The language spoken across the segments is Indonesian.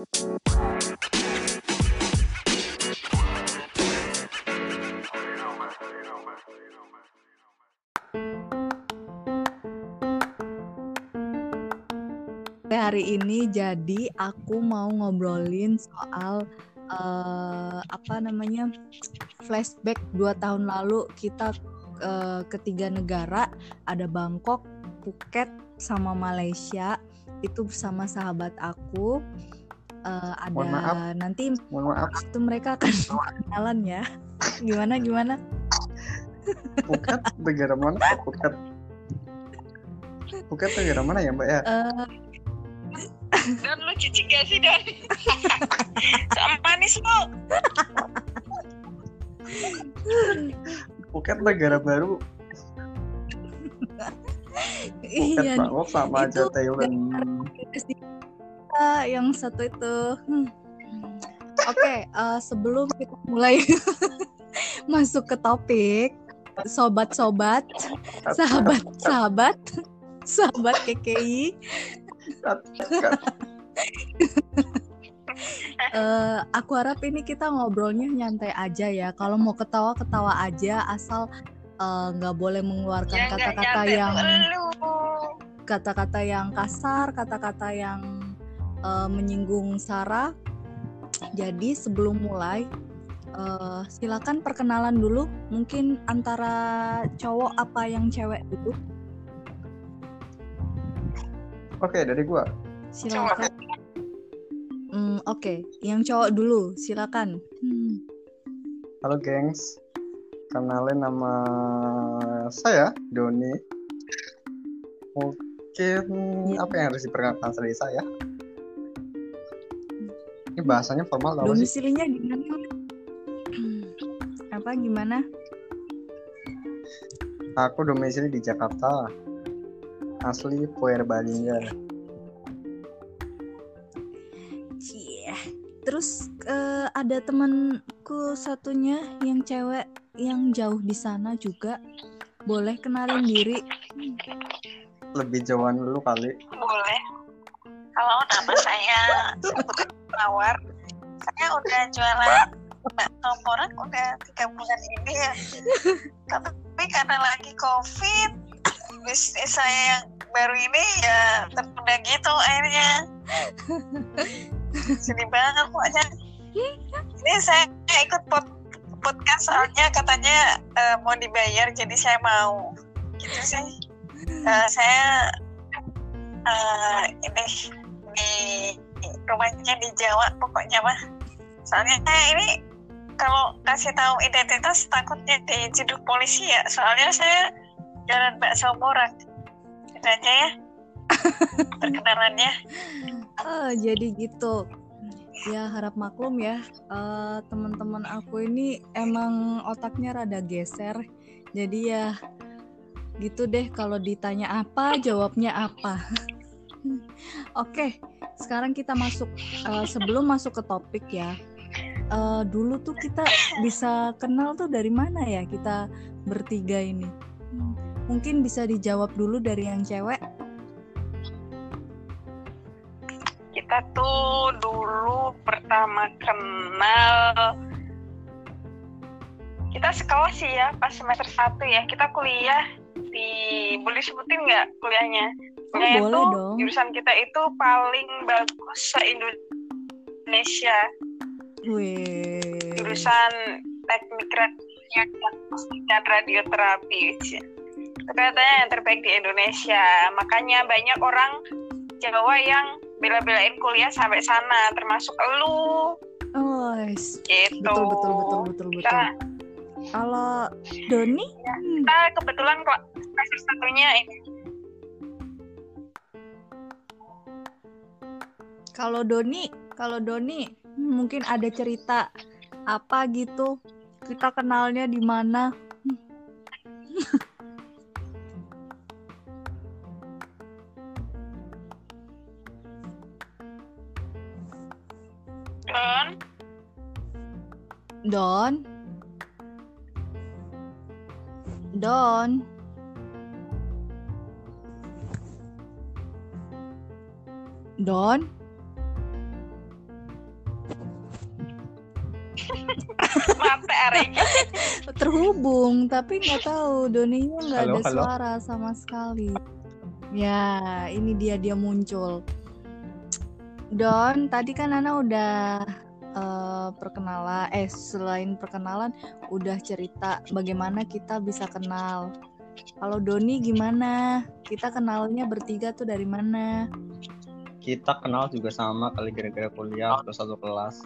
hari ini jadi aku mau ngobrolin soal uh, apa namanya flashback dua tahun lalu kita uh, ke tiga negara ada Bangkok, Phuket sama Malaysia itu bersama sahabat aku uh, ada Mohon maaf. nanti Mohon maaf. itu mereka akan kenalan ya. Gimana gimana? Phuket negara mana? Phuket Phuket negara mana ya mbak ya? Uh, dan lu cici gak sih dan. Sama manis lu Phuket negara baru. Iya Bangkok sama aja Thailand yang satu itu hmm. oke okay, uh, eh, sebelum kita mulai masuk ke topik sobat-sobat sahabat-sahabat sahabat KKI uh, aku harap ini kita ngobrolnya nyantai aja ya. Kalau mau ketawa-ketawa aja, asal eh, nggak uh, boleh mengeluarkan kata-kata ya, yang kata-kata yang kasar, kata-kata yang uh, menyinggung Sarah. Jadi sebelum mulai, uh, silakan perkenalan dulu. Mungkin antara cowok apa yang cewek dulu. Oke, dari gua. Silakan. Hmm, oke, okay. yang cowok dulu, silakan. Hmm. Halo, gengs. Kenalin nama saya Doni. Mungkin ya. apa yang harus diperkenalkan dari saya? Ini bahasanya formal tau Domisilinya di mana? Apa gimana? Aku domisili di Jakarta asli Puerbalingga. Cie. Terus uh, ada temanku satunya yang cewek yang jauh di sana juga. Boleh kenalin diri? Lebih jauhan dulu kali. Boleh. Halo, nama saya Mawar. Saya udah jualan bakso udah tiga bulan ini ya. Tapi karena lagi COVID, bisnis saya yang baru ini ya tertunda gitu akhirnya sedih banget pokoknya ini saya ikut pod podcast soalnya katanya uh, mau dibayar jadi saya mau gitu sih uh, saya uh, ini di rumahnya di Jawa pokoknya mah soalnya saya ini kalau kasih tahu identitas takutnya diciduk polisi ya. Soalnya saya jalan bakso murah aja ya perkenalannya. Oh, jadi gitu. Ya harap maklum ya uh, teman-teman aku ini emang otaknya rada geser. Jadi ya gitu deh kalau ditanya apa jawabnya apa. Oke okay, sekarang kita masuk uh, sebelum masuk ke topik ya uh, dulu tuh kita bisa kenal tuh dari mana ya kita bertiga ini Mungkin bisa dijawab dulu dari yang cewek. Kita tuh dulu pertama kenal kita sekolah sih ya pas semester satu ya kita kuliah di boleh sebutin nggak kuliahnya? Oh, boleh dong. Jurusan kita itu paling bagus se Indonesia. Wih. Jurusan teknik dan radioterapi katanya yang terbaik di Indonesia. Makanya banyak orang Jawa yang bela-belain kuliah sampai sana termasuk lu. Oh gitu. Betul betul betul betul betul. Kalau Doni? Ya, kita kebetulan kok semester satunya ini kalau Doni kalau Doni mungkin ada cerita apa gitu kita kenalnya di mana Don. Don. Don. Terhubung tapi nggak tahu Doninya nggak ada halo. suara sama sekali. Ya ini dia dia muncul. Don tadi kan Nana udah eh, perkenalan eh selain perkenalan udah cerita bagaimana kita bisa kenal. Kalau Doni gimana? Kita kenalnya bertiga tuh dari mana? Kita kenal juga sama kali gara-gara kuliah terus satu kelas.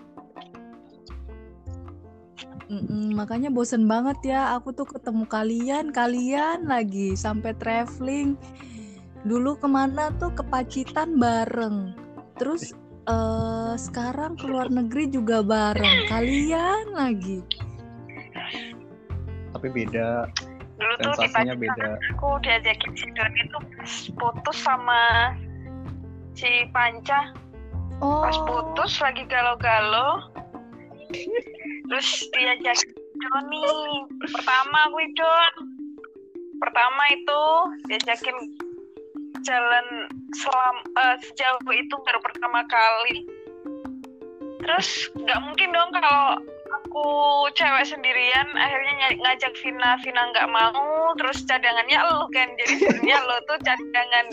Mm-mm, makanya bosen banget ya aku tuh ketemu kalian kalian lagi sampai traveling dulu ke mana tuh ke Pacitan bareng terus eh sekarang ke luar negeri juga bareng kalian lagi Tapi beda, Dulu tuh di sensasinya Pacitan beda. aku diajakin si Doni tuh pas putus sama si Panca. oh Pas putus lagi galau-galau. Terus diajakin Doni. Pertama aku Don. Pertama itu diajakin jalan selam eh, sejauh itu baru pertama kali. Terus nggak mungkin dong kalau aku cewek sendirian akhirnya ny- ngajak Vina Vina nggak mau terus cadangannya lo kan jadi sebenarnya lo tuh cadangan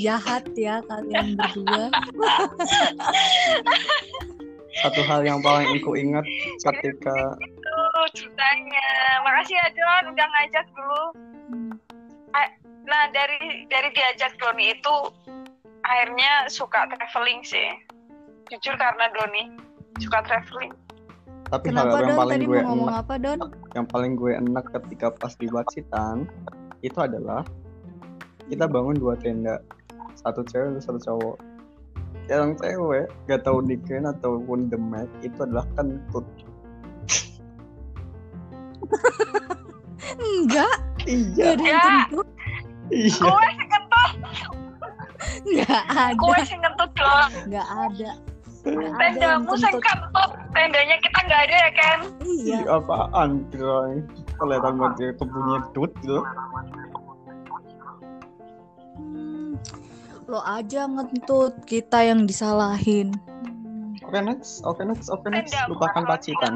jahat ya kalian berdua Satu hal yang paling aku ingat ketika tuh ceritanya. Makasih ya Don udah ngajak dulu. Nah dari dari diajak Doni itu akhirnya suka traveling sih. Jujur karena Doni suka traveling. Tapi kenapa hal yang Don? paling tadi gue mau ngomong enak apa Don? yang paling gue enak ketika pas di Pacitan itu adalah kita bangun dua tenda. Satu cewek dan satu cowok yang cewek gak tahu diken ataupun demek itu adalah kentut. Enggak. Iya. Ada yang Ya. kentut. Iya. Gue sih kentut. Nggak ada. Gue sih kentut Don nggak ada. Tendamu sih kentut. tendanya kita nggak ada ya kan iya. Ih, apaan kira kelihatan banget kebunyi tut gitu lo aja ngentut kita yang disalahin. Hmm, oke next. Oke next. Oke next. tendamu lupakan Pacitan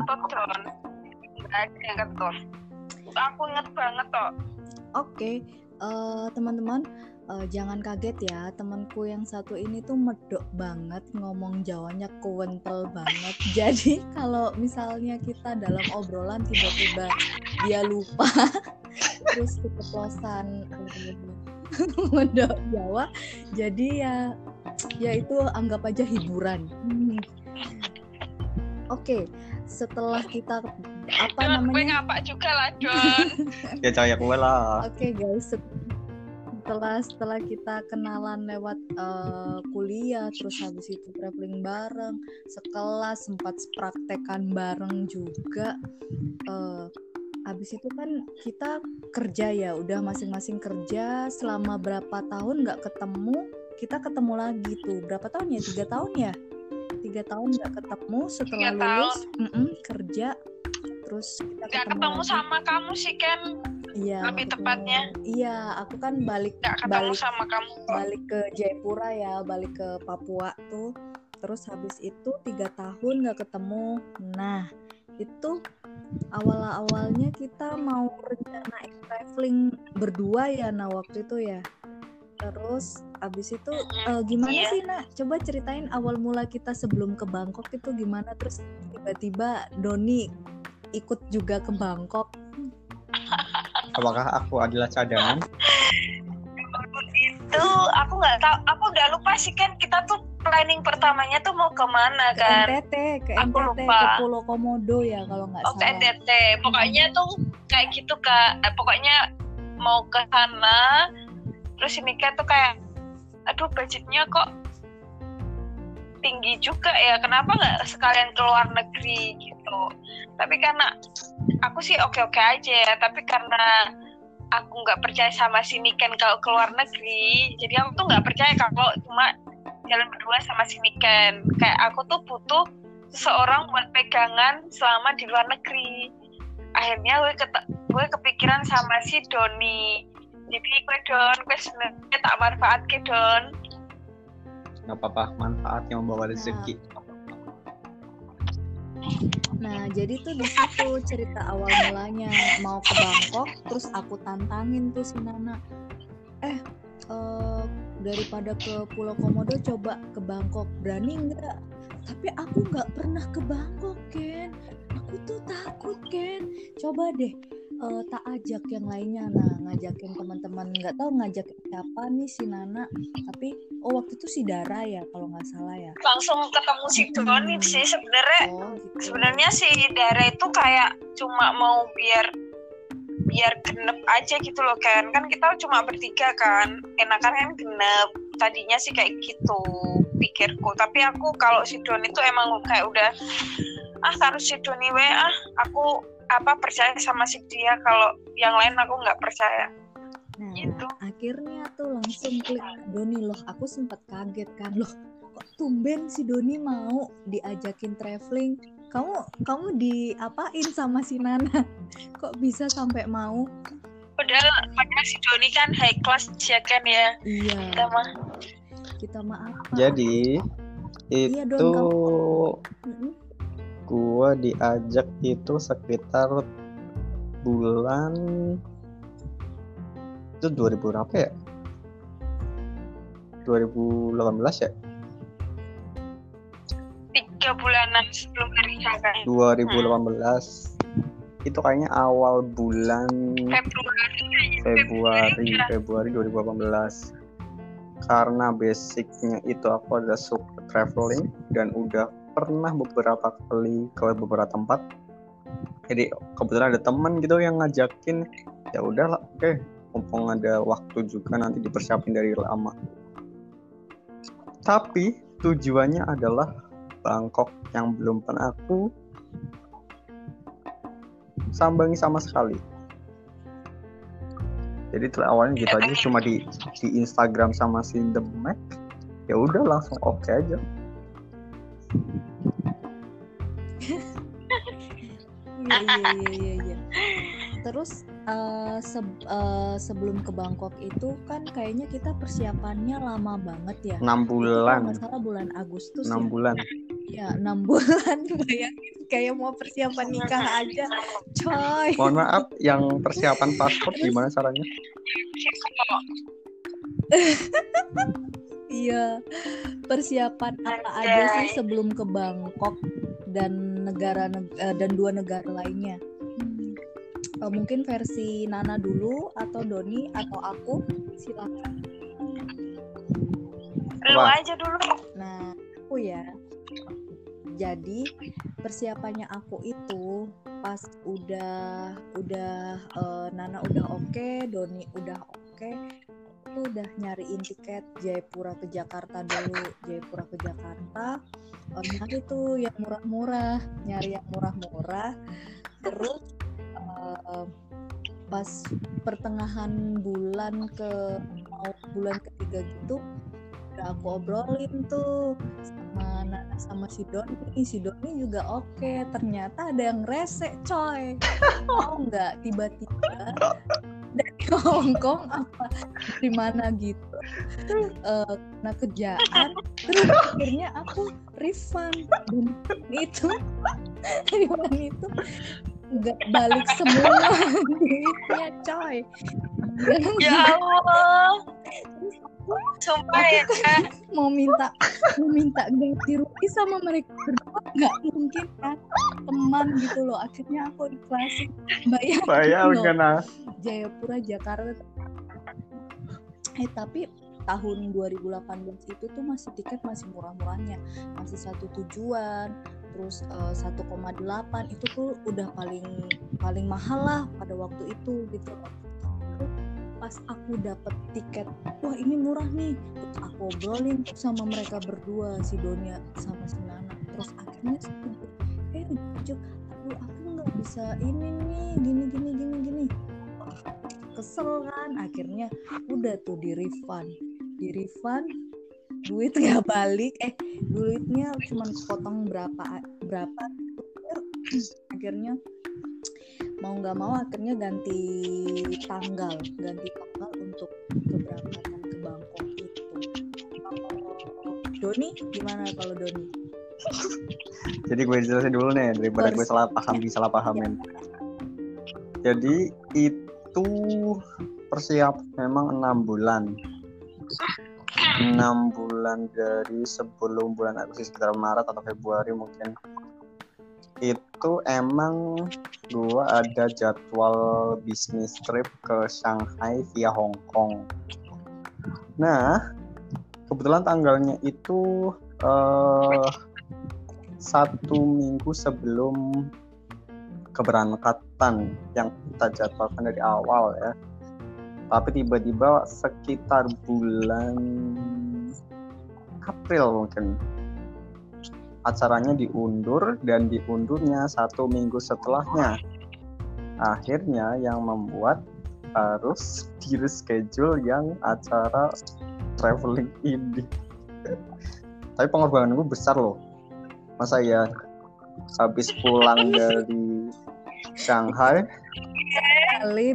aku inget banget kok Oke, eh, teman-teman, eh, jangan kaget ya, temanku yang satu ini tuh medok banget ngomong Jawanya kuwentel banget. Jadi kalau misalnya kita dalam obrolan tiba-tiba dia lupa, terus keceplosan medok Jawa, jadi ya, ya itu anggap aja hiburan. Hmm. Oke, setelah kita apa gue namanya? ngapa juga lah Don ya cahaya gue lah Oke guys, set- setelah setelah kita kenalan lewat eh, kuliah, terus habis itu traveling bareng, sekelas sempat praktekan bareng juga. eh habis itu kan kita kerja ya, udah masing-masing kerja selama berapa tahun nggak ketemu, kita ketemu lagi tuh berapa tahun ya? Tiga tahun ya? Tiga tahun nggak ketemu setelah Tiga lulus mm-mm, kerja, terus kita nggak ketemu lagi. sama kamu sih Ken Iya, Lebih ketemu. tepatnya. Iya, aku kan balik nggak ketemu balik sama kamu balik ke Jayapura ya, balik ke Papua tuh. Terus habis itu tiga tahun nggak ketemu. Nah, itu awal-awalnya kita mau rencanain traveling berdua ya, nah waktu itu ya. Terus habis itu eh, gimana Iya. sih nak? Coba ceritain awal mula kita sebelum ke Bangkok itu gimana? Terus tiba-tiba Doni ikut juga ke Bangkok. apakah aku adalah cadangan itu aku nggak tahu aku udah lupa sih kan kita tuh planning pertamanya tuh mau ke mana ke kan? NTT, ke Aku NTT, lupa. ke Pulau Komodo ya kalau nggak oh ke salah. NTT pokoknya tuh kayak gitu kak. Eh, pokoknya mau ke sana terus ini kan tuh kayak aduh budgetnya kok tinggi juga ya kenapa nggak sekalian ke luar negeri? Gitu. Tapi karena aku sih oke oke aja ya tapi karena aku nggak percaya sama si Niken kalau ke luar negeri jadi aku tuh nggak percaya kalau cuma jalan berdua sama si Niken kayak aku tuh butuh seseorang buat pegangan selama di luar negeri. Akhirnya gue ket- gue kepikiran sama si Doni. Jadi gue Don gue sebenarnya tak manfaat ke Don. Nggak apa-apa manfaat yang membawa rezeki. Nah, jadi tuh di situ cerita awal mulanya. Mau ke Bangkok, terus aku tantangin tuh si Nana. Eh, eh, daripada ke Pulau Komodo coba ke Bangkok, berani nggak? Tapi aku nggak pernah ke Bangkok, Ken. Aku tuh takut, Ken. Coba deh, eh, tak ajak yang lainnya. Nah, ngajakin teman-teman, nggak tahu ngajakin siapa nih si Nana. Tapi, oh waktu itu si Dara ya, kalau nggak salah ya. langsung ketemu si Doni Hmm. sih sebenarnya Oh, gitu. sebenarnya si Dara itu kayak cuma mau biar biar genep aja gitu loh kan kan kita cuma bertiga kan enakan kan genep tadinya sih kayak gitu pikirku tapi aku kalau si Doni itu emang kayak udah ah harus si Doni we ah aku apa percaya sama si dia kalau yang lain aku nggak percaya Nah, Gitu. akhirnya tuh langsung klik Doni loh. Aku sempat kaget kan loh. Kok tumben si Doni mau diajakin traveling? Kamu kamu diapain sama si Nana? Kok bisa sampai mau? padahal padahal si Doni kan high class ya kan ya Iya, kita mah kita maaf. Jadi Iya, Don, itu Mm-mm. gua diajak itu sekitar bulan itu 2000 berapa ya? 2018 ya? Tiga bulanan sebelum hari H kan 2018 itu kayaknya awal bulan Februari. Februari ya. Februari 2018 karena basicnya itu aku ada suka traveling dan udah pernah beberapa kali ke beberapa tempat. Jadi kebetulan ada temen gitu yang ngajakin ya udahlah oke mumpung ada waktu juga nanti dipersiapin dari lama. Tapi tujuannya adalah Bangkok yang belum pernah aku sambangi sama sekali jadi awalnya gitu aja cuma di di Instagram sama si The Mac ya udah langsung oke aja Iya, iya, iya, iya, iya. Terus eh, seb- eh, sebelum ke Bangkok itu kan kayaknya kita persiapannya lama banget ya. enam Itu kalau bulan nggak salah bulan Agustus enam ya. bulan Ya, enam bulan. Bayangin kayak mau persiapan nikah aja. Coy. mohon maaf yang persiapan paspor gimana caranya Iya. Persiapan apa aja sih sebelum ke Bangkok dan negara neg- eh, dan dua negara lainnya? Hmm. Eh, mungkin versi Nana dulu atau Doni atau aku silakan. lu aja dulu Nah, aku ya. Jadi persiapannya aku itu pas udah udah eh, Nana udah oke, Doni udah oke, aku udah nyariin tiket Jayapura ke Jakarta dulu, Jayapura ke Jakarta. Eh, nyari tuh yang murah-murah, nyari yang murah-murah. Terus eh, pas pertengahan bulan ke mau bulan ketiga gitu udah aku obrolin tuh sama sama si Doni. Si Doni juga oke. Ternyata ada yang rese coy. Mau nggak tiba-tiba dari Hongkong apa di mana gitu eh kena kerjaan terus akhirnya aku refund. Dan itu refund itu nggak balik semua. Duitnya coy. Ya Allah sumpah ya mau minta mau minta ganti rugi sama mereka berdua nggak mungkin kan? Teman gitu loh. Akhirnya aku ikhlasin bayar bayangkan ah Jayapura Jakarta. Eh tapi tahun 2018 itu tuh masih tiket masih murah-murahnya. Masih satu tujuan terus eh, 1,8 itu tuh udah paling paling mahal lah pada waktu itu gitu pas aku dapet tiket wah ini murah nih. Terus aku obrolin sama mereka berdua si Donia sama si Nana. Terus akhirnya eh Jo, aduh aku nggak bisa ini nih gini gini gini gini. Kesel kan? Akhirnya udah tuh di refund di refund duit nggak balik. Eh duitnya cuma potong berapa berapa akhirnya mau nggak mau akhirnya ganti tanggal ganti tanggal untuk keberangkatan ke Bangkok itu. Doni gimana kalau Doni? Jadi gue jelasin dulu nih daripada gue salah paham di salah pahamin. Jadi itu persiap memang enam bulan. Enam bulan dari sebelum bulan Agustus sekitar Maret atau Februari mungkin. Itu emang gua ada jadwal bisnis trip ke Shanghai via Hong Kong. Nah, kebetulan tanggalnya itu eh, satu minggu sebelum keberangkatan yang kita jadwalkan dari awal ya. Tapi tiba-tiba sekitar bulan April mungkin acaranya diundur dan diundurnya satu minggu setelahnya. Akhirnya yang membuat harus di reschedule yang acara traveling ini. Tapi pengorbanan gue besar loh. Masa ya habis pulang dari Shanghai,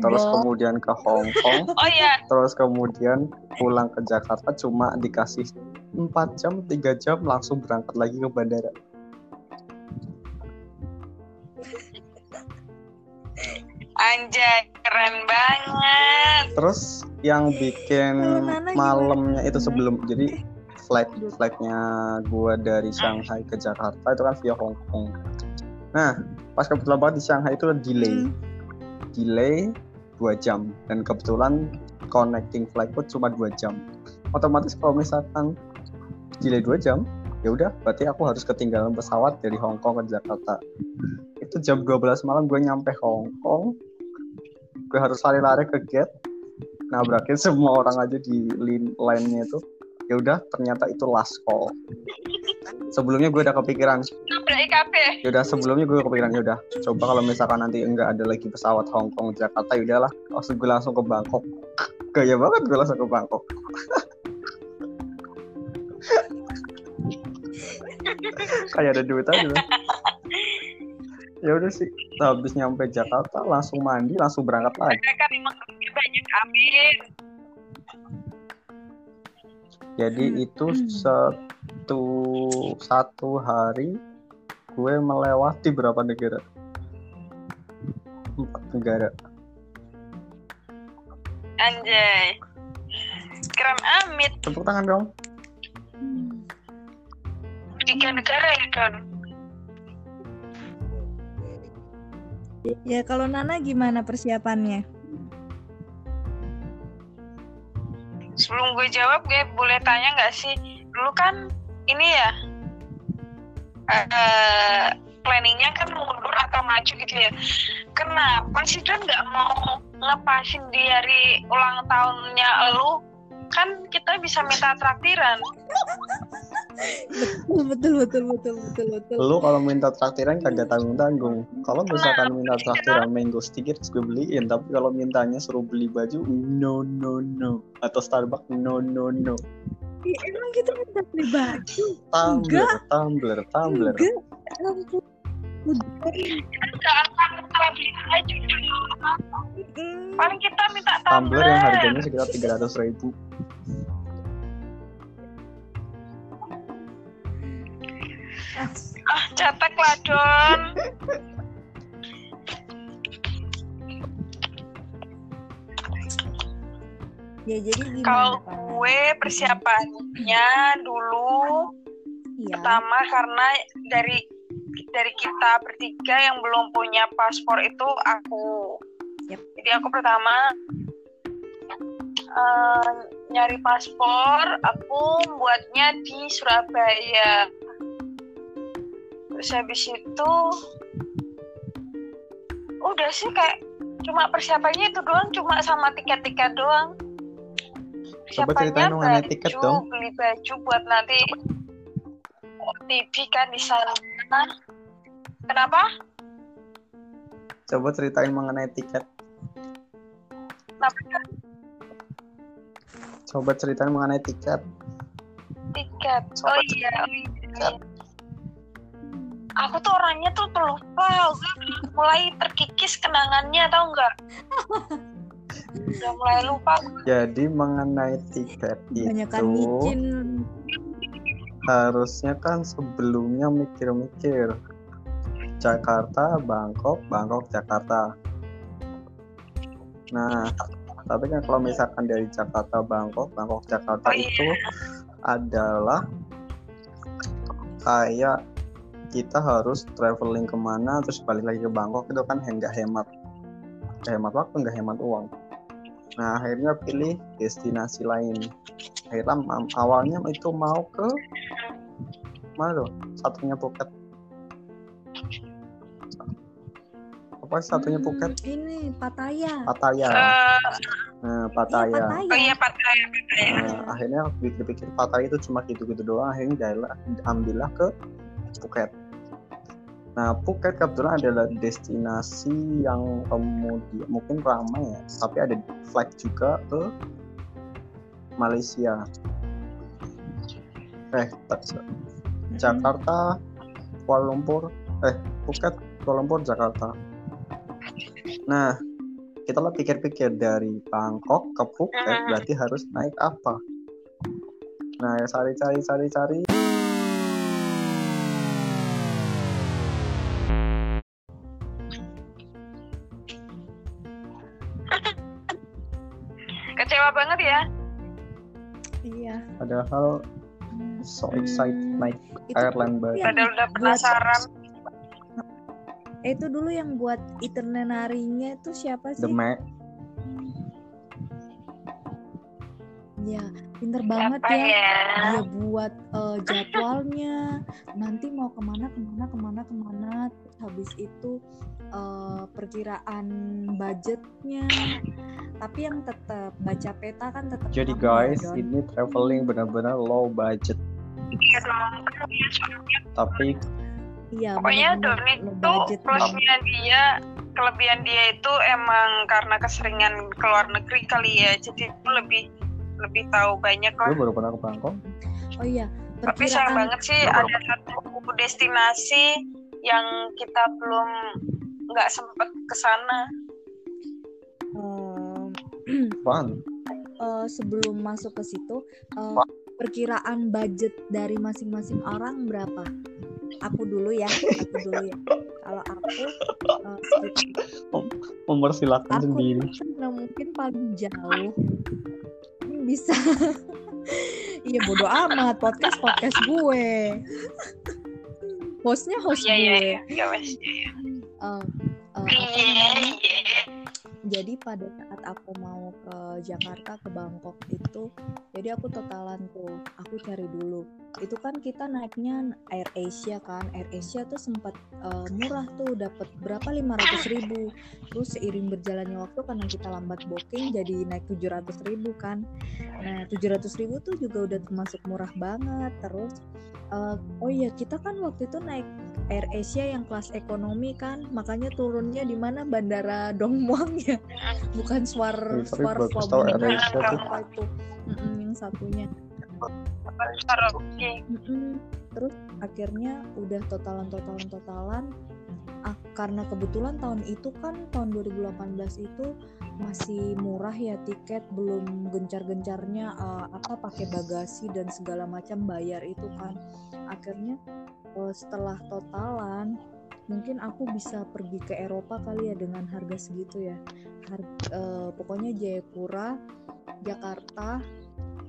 terus kemudian ke Hong Kong, Oh iya, terus kemudian pulang ke Jakarta cuma dikasih 4 jam, 3 jam langsung berangkat lagi ke bandara. anjay keren banget. Terus yang bikin malamnya itu sebelum jadi flight flightnya gua dari Shanghai ke Jakarta itu kan via Hong Kong. Nah pas kebetulan banget di Shanghai itu delay, Hmm. delay dua jam dan kebetulan connecting flight pun cuma dua jam. Otomatis kalau misalkan delay dua jam, ya udah berarti aku harus ketinggalan pesawat dari Hong Kong ke Jakarta. Itu jam 12 malam gue nyampe Hong Kong, gue harus lari-lari ke gate nabrakin semua orang aja di lin- line-nya itu. Ya udah ternyata itu last call. Sebelumnya gue udah kepikiran. IKP. ya udah sebelumnya gue kepikiran ya udah coba kalau misalkan nanti enggak ada lagi pesawat Hong Kong Jakarta ya udahlah. Langsung gue langsung ke Bangkok. Gaya banget gue langsung ke Bangkok kayak ada duit aja ya udah sih habis nyampe Jakarta langsung mandi langsung berangkat lagi kan banyak amin. Jadi Hmm. itu satu satu hari gue melewati berapa negara? Empat negara. Anjay. Keren amit. Tepuk tangan dong. Hmm. Tiga negara ya, Don. Ya kalau Nana gimana persiapannya? Sebelum gue jawab, gue boleh tanya nggak sih? Dulu kan ini ya, eh, planningnya kan mundur atau maju gitu ya. Kenapa sih Don nggak mau ngepasin di hari ulang tahunnya lu? Kan kita bisa minta traktiran. Betul betul betul betul betul. Lu kalau minta traktiran kagak tanggung tanggung. Kalau misalkan minta traktiran mango stick terus gue beliin. Tapi kalau mintanya suruh beli baju, no no no. Atau Starbucks, no no no. Ih, Emang kita minta beli baju? Tumbler, tumbler, tumbler. Enggak. Ampun. Mm. Paling kita minta Tumbler yang harganya sekitar tiga ratus ribu. Ah, cetek lah Don. Ya jadi gimana? Kalau gue persiapannya dulu Iya. pertama karena dari dari kita bertiga yang belum punya paspor itu aku. Yep. Jadi aku pertama eh, nyari paspor, aku buatnya di Surabaya. Terus habis itu udah sih kayak cuma persiapannya itu doang, cuma sama tiket-tiket doang. Coba ceritain mengenai baju, tiket dong. Beli baju buat nanti TV kan di sana. Kenapa? Coba ceritain mengenai tiket. Kenapa Coba ceritain mengenai tiket. tiket? Coba Oh iya, oh iya. Aku tuh orangnya tuh pelupa, gue mulai terkikis kenangannya tau nggak? Udah mulai lupa. Jadi mengenai tiket itu micin. harusnya kan sebelumnya mikir-mikir Jakarta, Bangkok, Bangkok, Jakarta. Nah, tapi kan kalau misalkan dari Jakarta, Bangkok, Bangkok, Jakarta Oh, iya. itu adalah kayak kita harus traveling ke mana terus balik lagi ke Bangkok itu kan nggak hemat. Nggak hemat waktu nggak hemat uang. Nah akhirnya pilih destinasi lain. Akhirnya awalnya itu mau ke mana tuh? Satunya Phuket. Apa sih satunya Hmm, Phuket? Ini Pattaya. Pattaya. Eh, nah Iya, Pattaya. Pattaya. oh iya Pattaya, Pattaya. Nah, akhirnya pikir-pikir Pattaya itu cuma gitu-gitu doang. Akhirnya ambillah ke Phuket. Nah Phuket kebetulan adalah destinasi yang kemudian mungkin ramai ya tapi ada flight juga ke Malaysia. Eh. Jakarta Kuala Lumpur eh Phuket Kuala Lumpur Jakarta. Nah kita lah pikir-pikir dari Bangkok ke Phuket Hmm. berarti harus naik apa? Nah ya cari-cari cari-cari padahal so excited Hmm, naik itu airline baru Padahal udah penasaran. Eh, itu dulu yang buat itinerary-nya itu siapa sih? The Mac Ya, pinter banget Apa ya. ya? Dia buat eh, jadwalnya. Nanti mau ke mana, ke mana, ke mana, ke mana. Terus habis itu eh, perkiraan budgetnya. Tapi yang tetap baca peta kan tetap. jadi guys Don. ini traveling benar-benar low budget Iya tapi Iya. Pokoknya bener-bener Don low itu plusnya dia, kelebihan dia itu emang karena keseringan ke luar negeri kali ya. Jadi itu lebih lebih tahu banyak gue lah. baru pernah ke Bangkok Oh iya. Tapi sayang Perkiraan banget sih ada satu destinasi yang kita belum nggak sempet ke sana. Apaan? eh, sebelum masuk ke situ eh, perkiraan budget dari masing-masing orang berapa? Aku dulu ya, aku dulu ya. Kalau aku eh, sekitar mempersilahkan aku sendiri karena mungkin paling jauh bisa. Iya bodo amat podcast podcast gue. Hostnya host iya gue. iya. jadi pada saat aku mau ke Jakarta ke Bangkok itu jadi aku totalan tuh aku cari dulu itu kan kita naiknya Air Asia kan. Air Asia tuh sempat eh, murah tuh dapat berapa? 500 ribu. Terus seiring berjalannya waktu karena kita lambat booking jadi naik 700 ribu kan. Nah 700 ribu tuh juga udah termasuk murah banget. Terus eh, oh iya kita kan waktu itu naik Air Asia yang kelas ekonomi kan. Makanya turunnya di mana? Bandara Dong Muang ya. Bukan Asia atau tuh. apa itu. Mm-mm, yang satunya. Karaoke. Terus akhirnya udah totalan totalan totalan ah, karena kebetulan tahun itu kan tahun 2018 itu masih murah ya tiket belum gencar-gencarnya eh, apa pakai bagasi dan segala macam bayar itu kan. Akhirnya eh, setelah totalan mungkin aku bisa pergi ke Eropa kali ya dengan harga segitu ya. Har- eh, pokoknya Jayapura Jakarta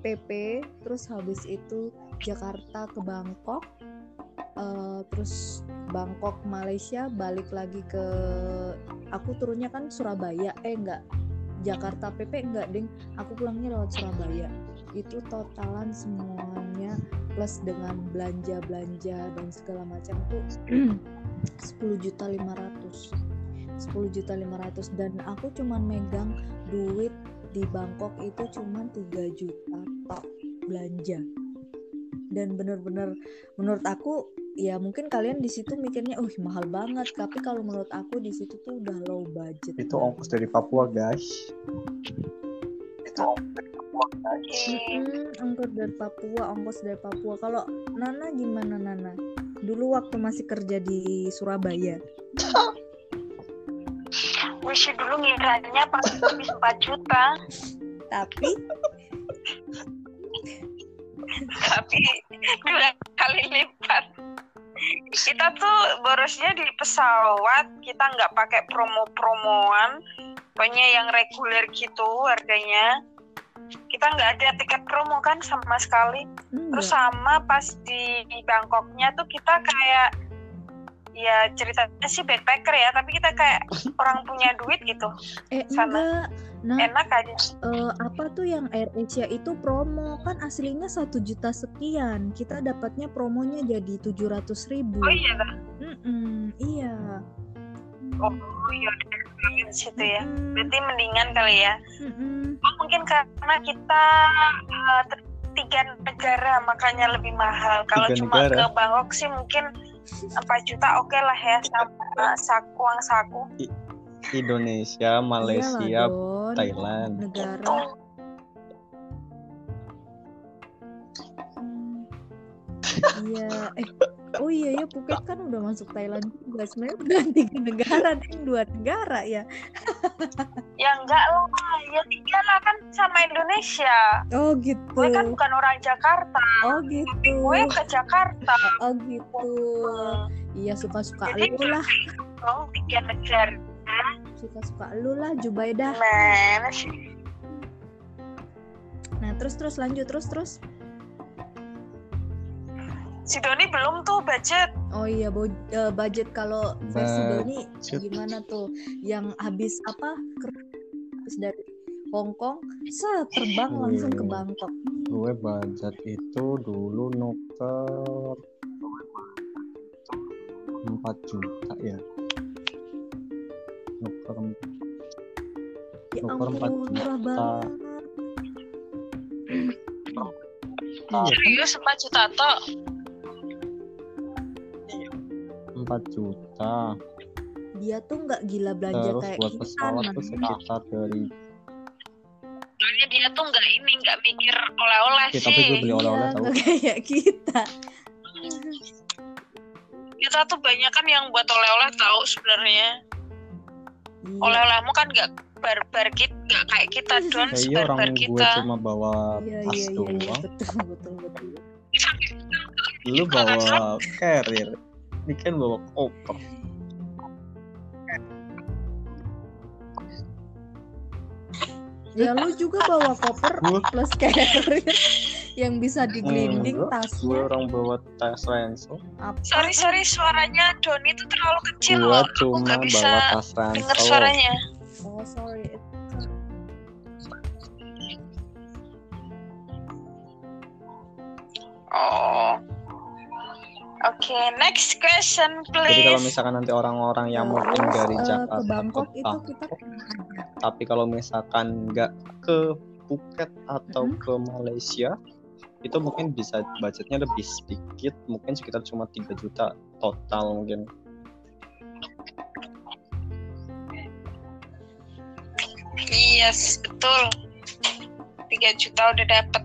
PP terus habis itu Jakarta ke Bangkok eh, terus Bangkok Malaysia balik lagi ke aku turunnya kan Surabaya. Eh enggak. Jakarta PP enggak ding. Aku pulangnya lewat Surabaya. Itu totalan semuanya plus dengan belanja belanja dan segala macam tuh 10 juta 500 10 juta 500 dan aku cuman megang duit di Bangkok itu cuman 3 juta tok belanja. Dan bener-bener menurut aku ya mungkin kalian di situ mikirnya uh mahal banget. Tapi kalau menurut aku di situ tuh udah low budget itu ongkos dari Papua guys. Mm-mm, ongkos dari Papua ongkos dari Papua. Kalau Nana gimana Nana? Dulu waktu masih kerja di Surabaya Wish dulu ngiranya pasti habis 4 juta, tapi tapi dua kali lipat. Kita tuh borosnya di pesawat kita nggak pakai promo-promoan. Pokoknya yang reguler gitu harganya. Kita nggak ada tiket promo kan sama sekali. Terus Enggak. sama pas di Bangkoknya tuh kita kayak ya ceritanya sih backpacker ya tapi kita kayak orang punya duit gitu Eh sama. enggak. Nah, enak aja eh, apa tuh yang Air Asia itu promo kan aslinya satu juta sekian. Kita dapatnya promonya jadi tujuh ratus ribu. oh iya dah. Mm-mm, iya. oh iya situ ya Mm-mm, berarti mendingan kali ya mm-mm. Oh, mungkin karena kita uh, tiga negara makanya lebih mahal. Kalau cuma negara? ke Bangkok sih mungkin 4 juta oke lah ya sama saku uang saku. Indonesia, Malaysia, Iyalah, Don. Thailand. negara. Hmm. Iya, eh, oh iya ya Phuket kan udah masuk Thailand juga. Sebenarnya bukan tiga negara, deh, dua negara ya. Ya enggak lah, ya tiga lah kan sama Indonesia. Oh gitu. Gue kan bukan orang Jakarta, Oh tapi gitu. gue ke Jakarta. Oh gitu. Iya suka-suka lu lah, Oh, tiga negara. suka-suka lu lah Jubaidah. Gimana sih? Nah terus terus lanjut terus terus. Si Doni belum tuh budget. Oh iya bo- eh, budget kalau versi. Doni gimana tuh? Yang habis apa? Habis dari Hong Kong, set terbang langsung ke. Bangkok. Gue budget itu dulu nuker 4 juta ya. Nuker Ya Nuker ampun, empat murah juta. banget. iya Serius 4 juta toh? 4 juta. Dia tuh nggak gila belanja Terus kayak buat kita. pesawat tuh sekitar dari Soalnya dia tuh nggak ini nggak mikir oleh-oleh sih. tuh juga beli Iya, oleh-oleh tahu. nggak kayak kita. Kita tuh banyak kan yang buat oleh-oleh tahu sebenarnya. Iya. Oleh-olehmu kan nggak barbar kita nggak kayak kita don Ya iya orang gue kita. cuma bawa Iya, tas iya, iya, iya, doang. betul, betul, betul. Lu bawa carrier. Ini kan bawa koper. Ya lu juga bawa koper Gue plus carrier yang bisa digelinding Enggak, gue tasnya. orang bawa tas ransel. Apa? Sorry sorry suaranya Doni tuh terlalu kecil Gue loh. Aku nggak bisa bawa tas dengar ransel. suaranya. Oh sorry. Oh. Oke, next question please. Jadi kalau misalkan nanti orang-orang yang mungkin dari eh, Jakarta ke Bangkok ke itu kita Bangkok, pernah ada. tapi kalau misalkan nggak ke Phuket atau Mhm. ke Malaysia itu mungkin bisa budgetnya lebih sedikit mungkin sekitar cuma 3 juta total mungkin Yes, betul. 3 juta udah dapet.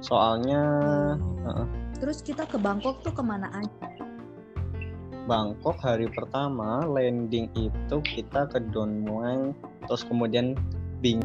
soalnya Hmm. Terus kita ke Bangkok tuh ke mana aja? Bangkok hari pertama landing itu kita ke Don Mueang terus kemudian Bing